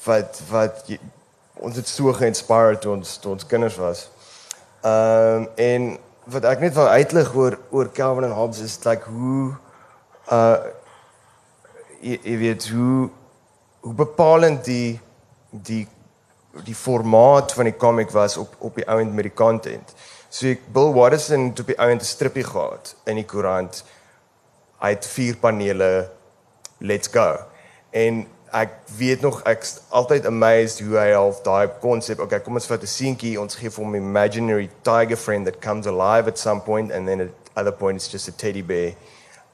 wat wat jy, ons het so geïnspireerd toe ons toe ons kinders was. Um en wat ek net wil uitlig oor oor Calvin en Hobbes is like hoe uh jy, jy weet hoe hoe bepalend die die die formaat van die comic was op op die ouend met die content. So ek Bill Watterson het op die ouend 'n strippie gehad in die koerant. Hy het vier panele let's go. En ek weet nog ek's altyd amazed hoe hy half daai konsep, okay, kom ons vat 'n seentjie, ons gee vir hom 'n imaginary tiger friend that comes alive at some point and then at other point it's just a teddy bear.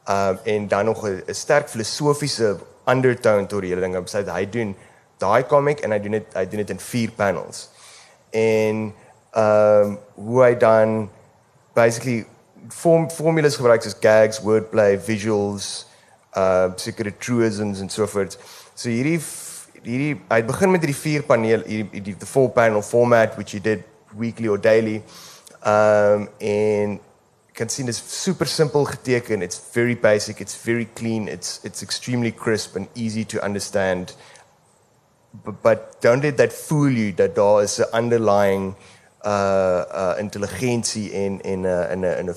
Um en dan nog 'n sterk filosofiese undertone tot die hele ding. Hy hy doen daai comic en hy doen dit hy doen dit in 4 panels. En um hoe hy dan basically form formulas gebruik soos gags, wordplay, visuals, uh sekere truisms en so voort. So hierdie hierdie hy begin met hierdie vier paneel hierdie die the four panel format which he did weekly or daily. Um sien dit is super simpel geteken. It's very basic, it's very clean, it's it's extremely crisp and easy to understand. But, but don't let that fool you that daar is 'n underlying uh uh intelligensie en en 'n uh, 'n 'n 'n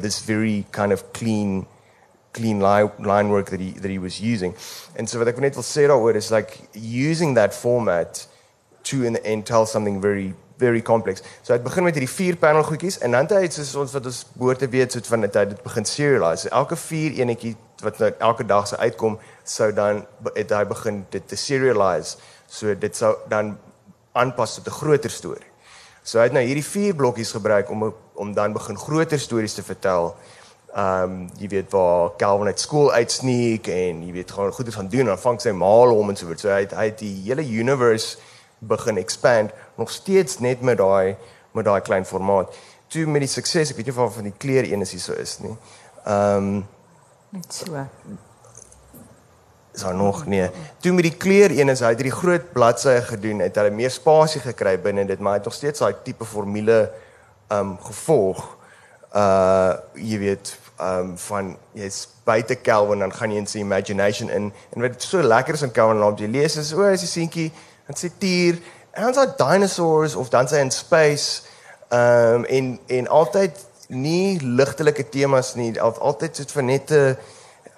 this very kind of clean clean line, line work that he that he was using. And so what ek net wil sê daaroor is like using that format to in the end tell something very very complex. So het begin met hierdie vier panel goedjies en dan het hy soos ons wat ons behoort te weet soos van dit hy dit begin serialize. Elke vier enetjie wat nou elke dag se uitkom sou dan het hy begin dit te serialize. So dit sou dan aanpas tot 'n groter storie. So hy het nou hierdie vier blokkies gebruik om om dan begin groter stories te vertel. Ehm um, jy weet waar Calvin uit skool uitsneek en jy weet gaan goeie gaan doen en vang sy maal hom en so voort. So hy het, hy het die hele universe begin expand nog steeds net met daai met daai klein formaat. Toe met die sukses, ek weet nie of van die kleur een is hier so is nie. Ehm um, net so is daar nog nee. Toe met die kleur een is hy het hierdie groot bladsye gedoen, het hulle meer spasie gekry binne dit, maar hy het nog steeds daai tipe formule um gevolg. Uh jy weet um van jy's buite Kelvin dan gaan jy in sy imagination in en wat so lekker is aan Kelvin laat jy lees is o, as jy seentjie en sy tier en dan sy dinosaurs of dan sy in space um en en altyd nie ligtelike temas nie, altyd soet van net 'n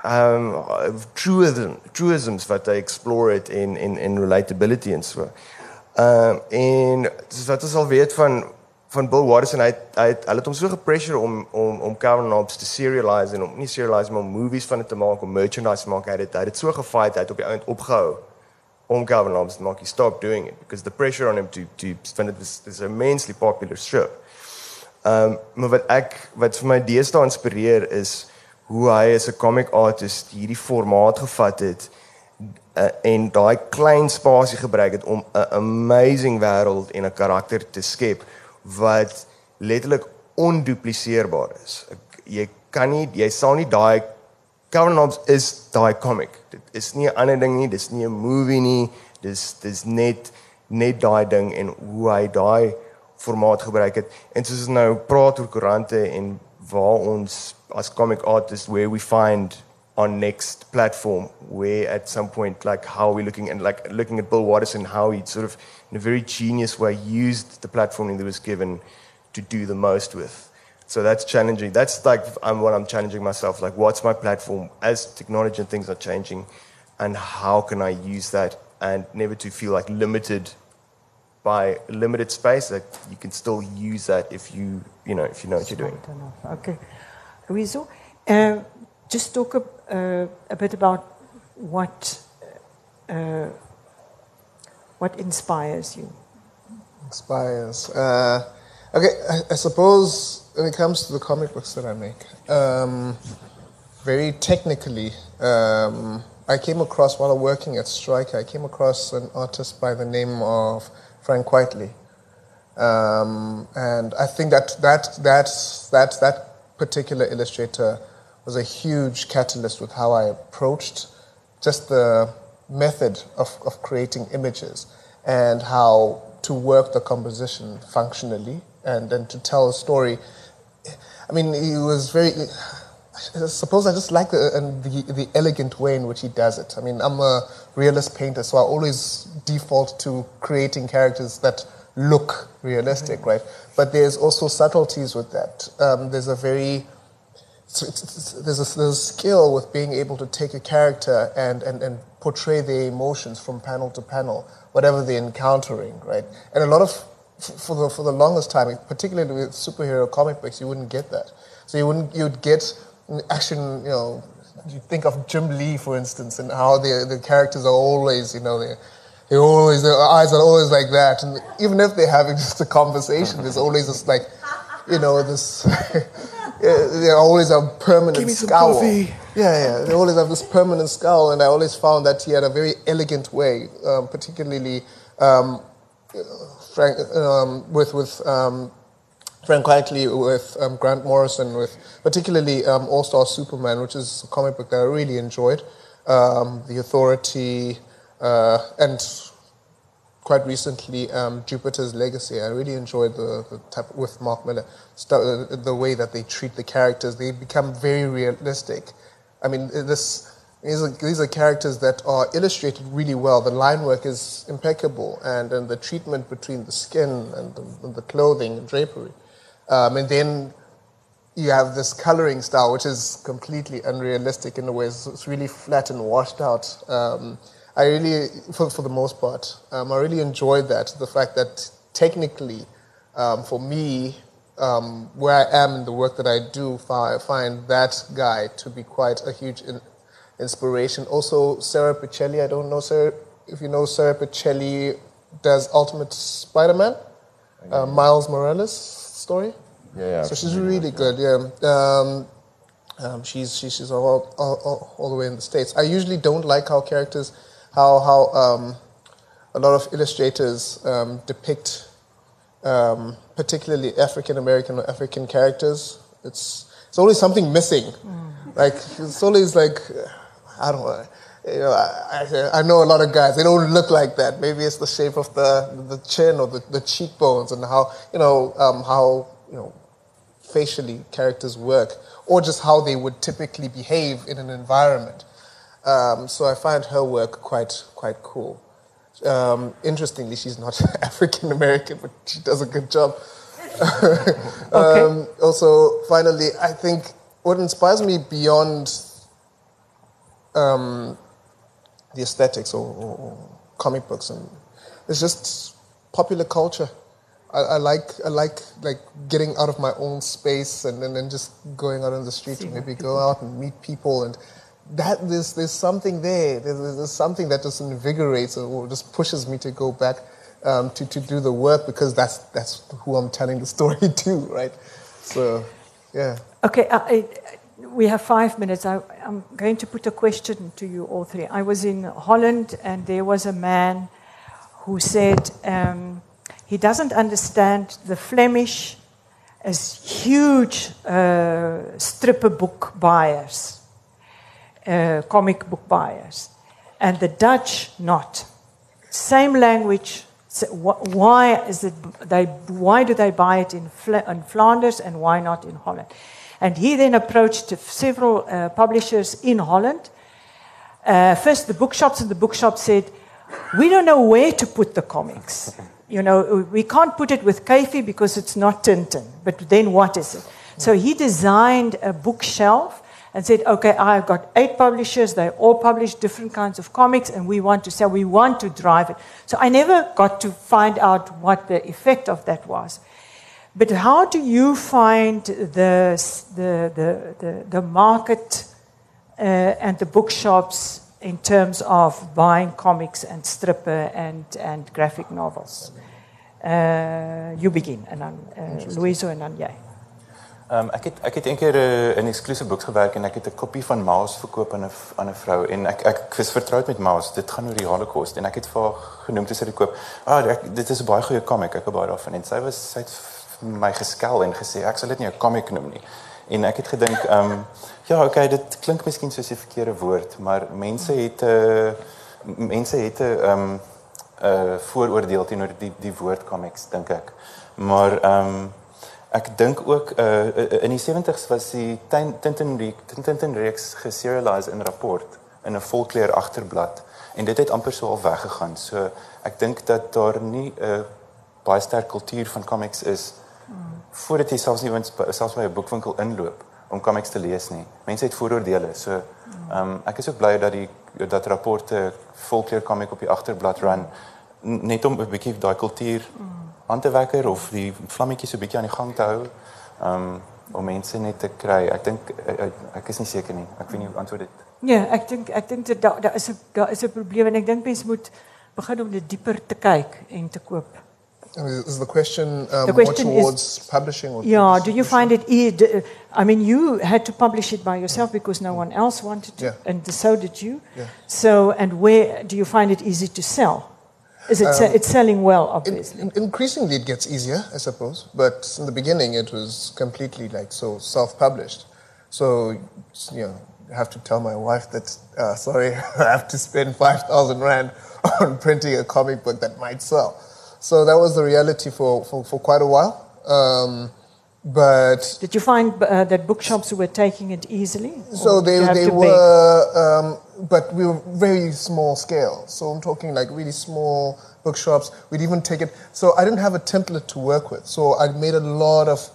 um truism truisms wat hy explore it in in in relatability en so. Um en dis wat ons al weet van van Bill Watterson hy hy het hulle het hom so gepressure om om om Calvin Hobbes te serialize en om nie serialize maar movies van dit te maak om merchandise maak hy het hy het so gefight hy het op die eind opgehou om Calvin Hobbes te maak he stopped doing it because the pressure on him to to find it this is immensely popular strip. Um maar wat ek wat vir my deesdae inspireer is hoe hy as 'n comic artist hierdie formaat gevat het uh, en daai klein spasie gebruik het om 'n amazing wêreld en 'n karakter te skep wat letterlik ondupliseerbaar is. Ek, jy kan nie jy sal nie daai Hobbes is daai comic. Dit is nie 'n ander ding nie, dis nie 'n movie nie. Dis dis net net daai ding en hoe hy daai formaat gebruik het. En soos ons nou praat oor koerante en waar ons as comic artists where we find our next platform where at some point like how are we looking and like looking at Bill Watterson how he sort of in a very genius way used the platform that was given to do the most with. So that's challenging. That's like I'm what I'm challenging myself like what's my platform? As technology and things are changing and how can I use that and never to feel like limited by limited space that you can still use that if you you know if you know what you're doing. Okay. Loyiso, uh, just talk a, uh, a bit about what uh, what inspires you. Inspires. Uh, okay, I, I, suppose when it comes to the comic books that I make, um, very technically, um, I came across while working at Striker. I came across an artist by the name of Frank Quitely. Um, and I think that that that that that particular illustrator was a huge catalyst with how I approached just the method of, of creating images and how to work the composition functionally and then to tell a story. I mean, he was very. I suppose I just like the, the, the elegant way in which he does it. I mean, I'm a realist painter, so I always default to creating characters that look realistic, mm-hmm. right? But there's also subtleties with that. Um, there's a very there's a, there's a skill with being able to take a character and, and, and portray their emotions from panel to panel, whatever they're encountering, right? And a lot of, for the, for the longest time, particularly with superhero comic books, you wouldn't get that. So you wouldn't, you'd get action, you know, you think of Jim Lee, for instance, and how the the characters are always, you know, they they always their eyes are always like that, and even if they're having (laughs) just a conversation, there's always this like, you know, this. (laughs) they always have permanent Give me some scowl. coffee. Yeah, yeah. They always have this permanent scowl, and I always found that he had a very elegant way, um, particularly um, Frank, um, with with um, Frank Quitely, with um, Grant Morrison, with particularly um, All Star Superman, which is a comic book that I really enjoyed. Um, the Authority, uh, and quite recently um, Jupiter's Legacy. I really enjoyed the, the type with Mark Millar, uh, the way that they treat the characters. They become very realistic. I mean, this. These are, these are characters that are illustrated really well. The line work is impeccable, and, and the treatment between the skin and the, and the clothing and drapery. Um, and then you have this coloring style, which is completely unrealistic in a way. It's, it's really flat and washed out. Um, I really, for, for the most part, um, I really enjoyed that. The fact that technically, um, for me, um, where I am in the work that I do, I find that guy to be quite a huge in, inspiration. Also, Sara Pichelli, I don't know Sarah, if you know Sara Pichelli does Ultimate Spider-Man, uh, Miles Morales story. Yeah, yeah. So she's really good. Yeah. Um, um, she's she's, she's all, all, all, all the way in the states. I usually don't like how characters, how how um, a lot of illustrators um, depict, um, particularly African American or African characters. It's it's always something missing. Like it's always like I don't know. You know, I, I, I know a lot of guys. They don't look like that. Maybe it's the shape of the the chin or the, the cheekbones and how you know um, how you know facially characters work, or just how they would typically behave in an environment. Um, so I find her work quite quite cool. Um, interestingly, she's not (laughs) African American, but she does a good job. (laughs) um, also, finally, I think what inspires me beyond um, the aesthetics or, or, or comic books and it's just popular culture. I, I like I like like getting out of my own space and then just going out on the street and maybe go out and meet people and that there's there's something there. There's, there's something that just invigorates or just pushes me to go back um, to to do the work because that's that's who I'm telling the (laughs) story to, right? So, yeah. Okay, uh, I, we have five minutes. I, I'm going to put a question to you all three. I was in Holland and there was a man who said um, he doesn't understand the Flemish as huge uh, stripper book buyers, uh, comic book buyers, and the Dutch not. Same language. So wh- why is it they? Why do they buy it in, Fla- in Flanders and why not in Holland? And he then approached several uh, publishers in Holland. Uh, first, the bookshops, and the bookshop said, "We don't know where to put the comics. You know, we can't put it with Kafie because it's not Tintin. But then what is it?" So he designed a bookshelf and said, "Okay, I've got eight publishers. They all publish different kinds of comics, and we want to sell. We want to drive it." So I never got to find out what the effect of that was. But how do you find the, the, the, the, the market uh, and the bookshops in terms of buying comics and stripper and, and graphic novels? Uh, you begin, and uh, Loyiso en dan jy. Um, ek het ek het eendag uh, in exclusive books gewerk en ek het 'n kopie van Maus verkoop aan 'n aan 'n vrou en ek ek was vertroud met Maus. Dit gaan oor die Holocaust en ek het vir haar genoem toe sy dit koop. Ah, ek, dit is 'n baie goeie comic. Ek het baie daarvan en sy was sy het my geskel en gesê ek sal dit nie 'n comic noem nie. En ek het gedink, ehm um, ja, okay, dit klink miskien soos 'n verkeerde woord, maar mense het 'n uh, mense het 'n ehm um, 'n uh, vooroordeel teenoor die die woord comics dink ek. Maar ehm um, ek dink ook uh, in die 70's was die Tintin Tintin reeks geserialiseer in rapport in 'n volkleur agterblad en dit het amper so al weggegaan. So ek dink dat daar nie 'n uh, baie sterk kultuur van comics is voordat jy selfs nie selfs by 'n boekwinkel inloop om comics te lees nie. Mense het vooroordeele. So ehm um, ek is ook bly dat die dat rapporte volkleur comic op die agterblad run net om 'n bietjie daai kultuur aan te wekker of die vlammetjies so 'n bietjie aan die gang te hou. Ehm um, om mense net te kry. Ek dink ek, ek is nie seker nie. Ek weet nie hoe antwoord dit. Ja, ek dink ek dink dat daar daar is 'n daar is 'n probleem en ek dink mense moet begin om dit dieper te kyk en te koop. Is the question, um, The question more is- towards publishing? Or Yeah, do you find it easy? I mean, you had to publish it by yourself because no one else wanted to, Yeah. and so did you. Yeah. So, and where do you find it easy to sell? Is it se- it's selling well, obviously? in, increasingly, it gets easier, I suppose. But in the beginning, it was completely like so self-published. So you know, I have to tell my wife that uh, sorry, (laughs) I have to spend five thousand rand (laughs) on printing a comic book that might sell. So that was the reality for for, for quite a while. Um, but Did you find uh, that bookshops were taking it easily? So they, they were, um, but we were very small scale. So I'm talking like really small bookshops. We'd even take it. So I didn't have a template to work with. So I made a lot of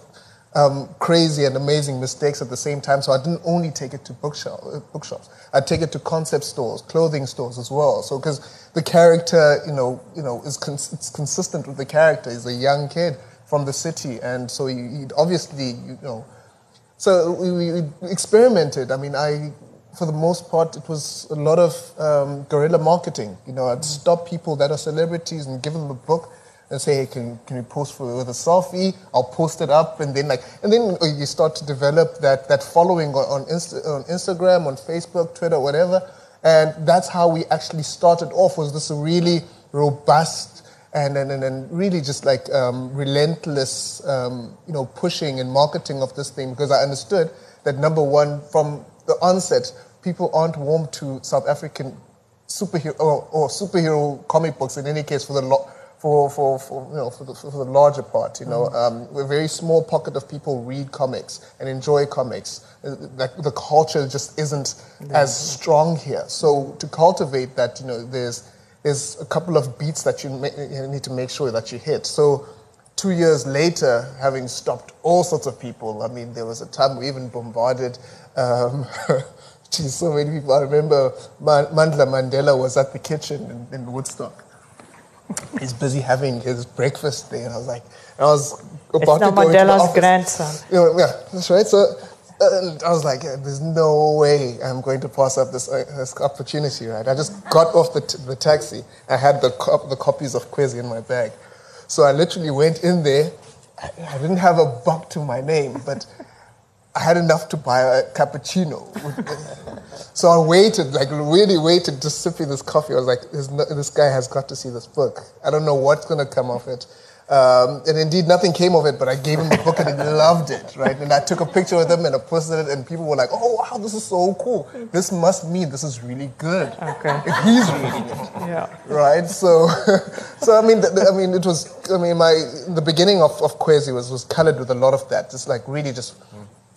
um, crazy and amazing mistakes at the same time. So I didn't only take it to bookshop, bookshops. I'd take it to concept stores, clothing stores as well. So because the character, you know, you know, is it's consistent with the character. He's a young kid from the city, and so he, obviously, you know, so we we experimented. I mean, I, for the most part, it was a lot of um, guerrilla marketing. You know, I'd stop people that are celebrities and give them a book and say, hey, can, can you post for, with a selfie? I'll post it up. And then, like, and then you start to develop that, that following on, on, Insta, on Instagram, on Facebook, Twitter, whatever. And that's how we actually started off was this really robust and and, and, and really just like um, relentless, um, you know, pushing and marketing of this thing because I understood that number one from the onset, people aren't warm to South African superhero or, or superhero comic books in any case for the lo- for, for, for you know for the, for the larger part. You know, um, we're a very small pocket of people read comics and enjoy comics. Uh, Like the culture just isn't as strong here. So to cultivate that, you know, there's there's a couple of beats that you, ma- you need to make sure that you hit. So two years later, having stopped all sorts of people, I mean, there was a time we even bombarded. Um, (laughs) geez, so many people. I remember Man- Mandla Mandela was at the kitchen in, in Woodstock. (laughs) He's busy having his breakfast there, and I was like, I was about It's to go into the Mandela's office. grandson. Yeah, yeah, that's right. So I was like, yeah, there's no way I'm going to pass up this, uh, this opportunity, right? I just got off the, t- the taxi. I had the, cop- the copies of Kwezi in my bag. So I literally went in there. I, I didn't have a buck to my name, but I had enough to buy a cappuccino. so I waited, like really waited, just sipping this coffee. I was like, "There's no, this guy has got to see this book. I don't know what's going to come of it. Um, and indeed, nothing came of it, but I gave him the book and he loved it, right? And I took a picture with him and I posted it, and people were like, oh, wow, this is so cool. This must mean this is really good. Okay. (laughs) He's reading it Yeah. right? So, (laughs) so I mean, I mean, it was. I mean, my the beginning of of Kwezi was was colored with a lot of that, just like really just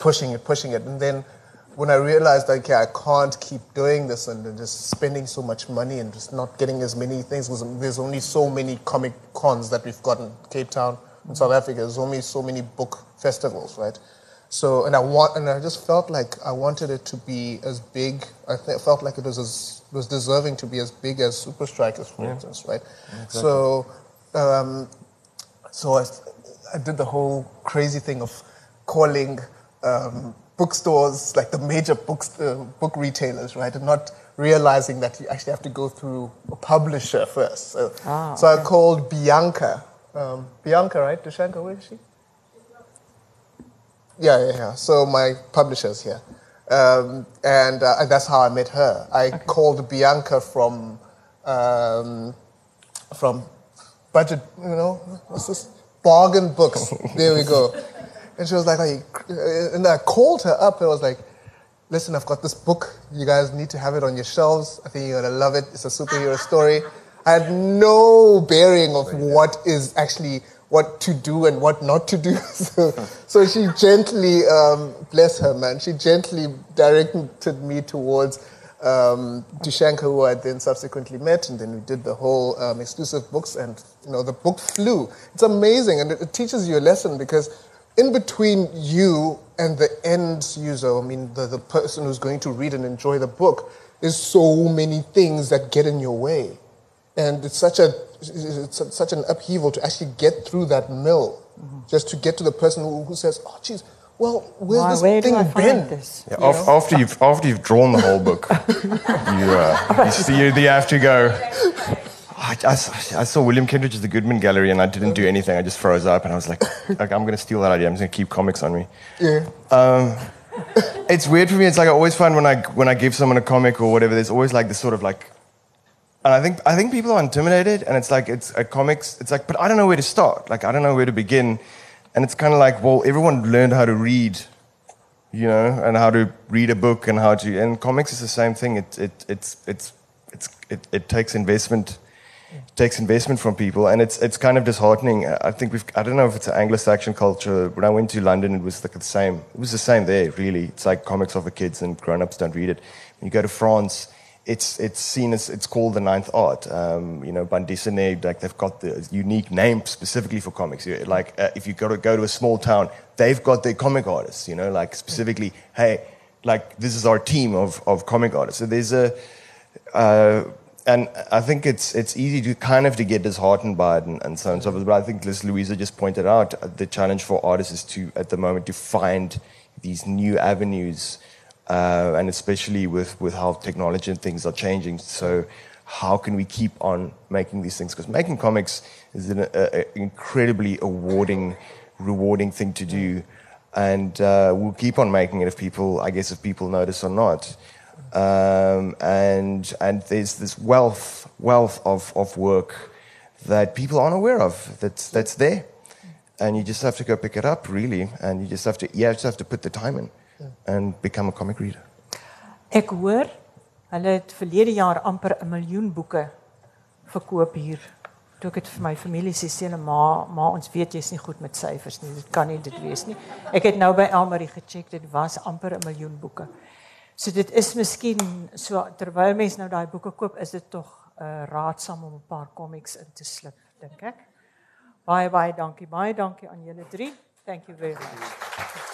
pushing it, pushing it, and then when I realized, okay, I can't keep doing this and then just spending so much money and just not getting as many things because there's only so many comic cons that we've got in Cape Town in South Africa. There's only so many book festivals, right? So, and I want, and I just felt like I wanted it to be as big. I th- felt like it was as, was deserving to be as big as Supa Strikas, for instance, right? Exactly. So, um, so I, I did the whole crazy thing of calling um, bookstores, like the major books, uh, book retailers, right, and not realizing that you actually have to go through a publisher first. So, Ah, so I called Bianca. Um, Bianca, right? Dushanka, where is she? Yeah, yeah, yeah. So my publisher's here. Um, and uh, that's how I met her. I called Bianca from um, from budget, you know, what's this? Bargain books. there we go. (laughs) And she was like, "Are you cr-" and I called her up and I was like, listen, I've got this book. You guys need to have it on your shelves. I think you're going to love it. It's a superhero story. I had no bearing of what is actually what to do and what not to do. (laughs) so, so she gently, um, bless her, man, she gently directed me towards um, Dushanka, who I then subsequently met, and then we did the whole um, exclusive books, and you know the book flew. It's amazing, and it, it teaches you a lesson because in between you and the end user, I mean the, the person who's going to read and enjoy the book, is so many things that get in your way, and it's such a it's such an upheaval to actually get through that mill, just to get to the person who, who says, "Oh, geez, well, where's Why, this where do thing I find been? this? Yeah, af- after you've after you've drawn the whole book, (laughs) you, uh, you see you, you have to go. (laughs) I, I I saw William Kentridge's The Goodman Gallery and I didn't do anything. I just froze up and I was like, (laughs) okay, I'm going to steal that idea. I'm just going to keep comics on me. Yeah. Um, it's weird for me. It's like I always find when I when I give someone a comic or whatever, there's always like this sort of like, and I think I think people are intimidated, and it's like it's a comics. It's like, but I don't know where to start. Like I don't know where to begin, and it's kind of like, well, everyone learned how to read, you know, and how to read a book and how to. And comics is the same thing. It it it's it's it's it, it takes investment. Takes investment from people, and it's it's kind of disheartening. I think we've I don't know if it's an Anglo-Saxon culture. When I went to London, it was like the same. It was the same there, really. It's like comics for kids, and grown-ups don't read it. When you go to France, it's it's seen as it's called the ninth art. Um, you know, bande dessinée, like they've got the unique name specifically for comics. Like uh, if you go to go to a small town, they've got their comic artists. You know, like specifically, hey, like this is our team of of comic artists. So there's a uh, and I think it's it's easy to kind of to get disheartened by it and, and so on and so forth. But I think Liz Loyiso just pointed out uh, the challenge for artists is to at the moment to find these new avenues, uh, and especially with with how technology and things are changing. So how can we keep on making these things? Because making comics is an a, a incredibly awarding, rewarding thing to do. And uh, we'll keep on making it if people, I guess, if people notice or not um, and and there's this wealth wealth of, of work that people aren't aware of that's that's there, and you just have to go pick it up really, and you just have to you just have to put the time in and become a comic reader. Ek hoor hulle het verlede jaar amper 'n miljoen boeke verkoop hier. Toe ek dit vir my familie sê, sê hulle ma, ma ons weet jy's nie goed met syfers nie. Dit kan nie dit wees nie. Ek het nou by Elmarie gecheck, dit was amper 'n miljoen boeke. So dit is miskien so terwyl mense nou daai boeke koop, is dit tog uh, raadsaam om 'n paar comics in te slip, dink ek. Baie baie dankie. Baie dankie aan julle drie. Thank you very much.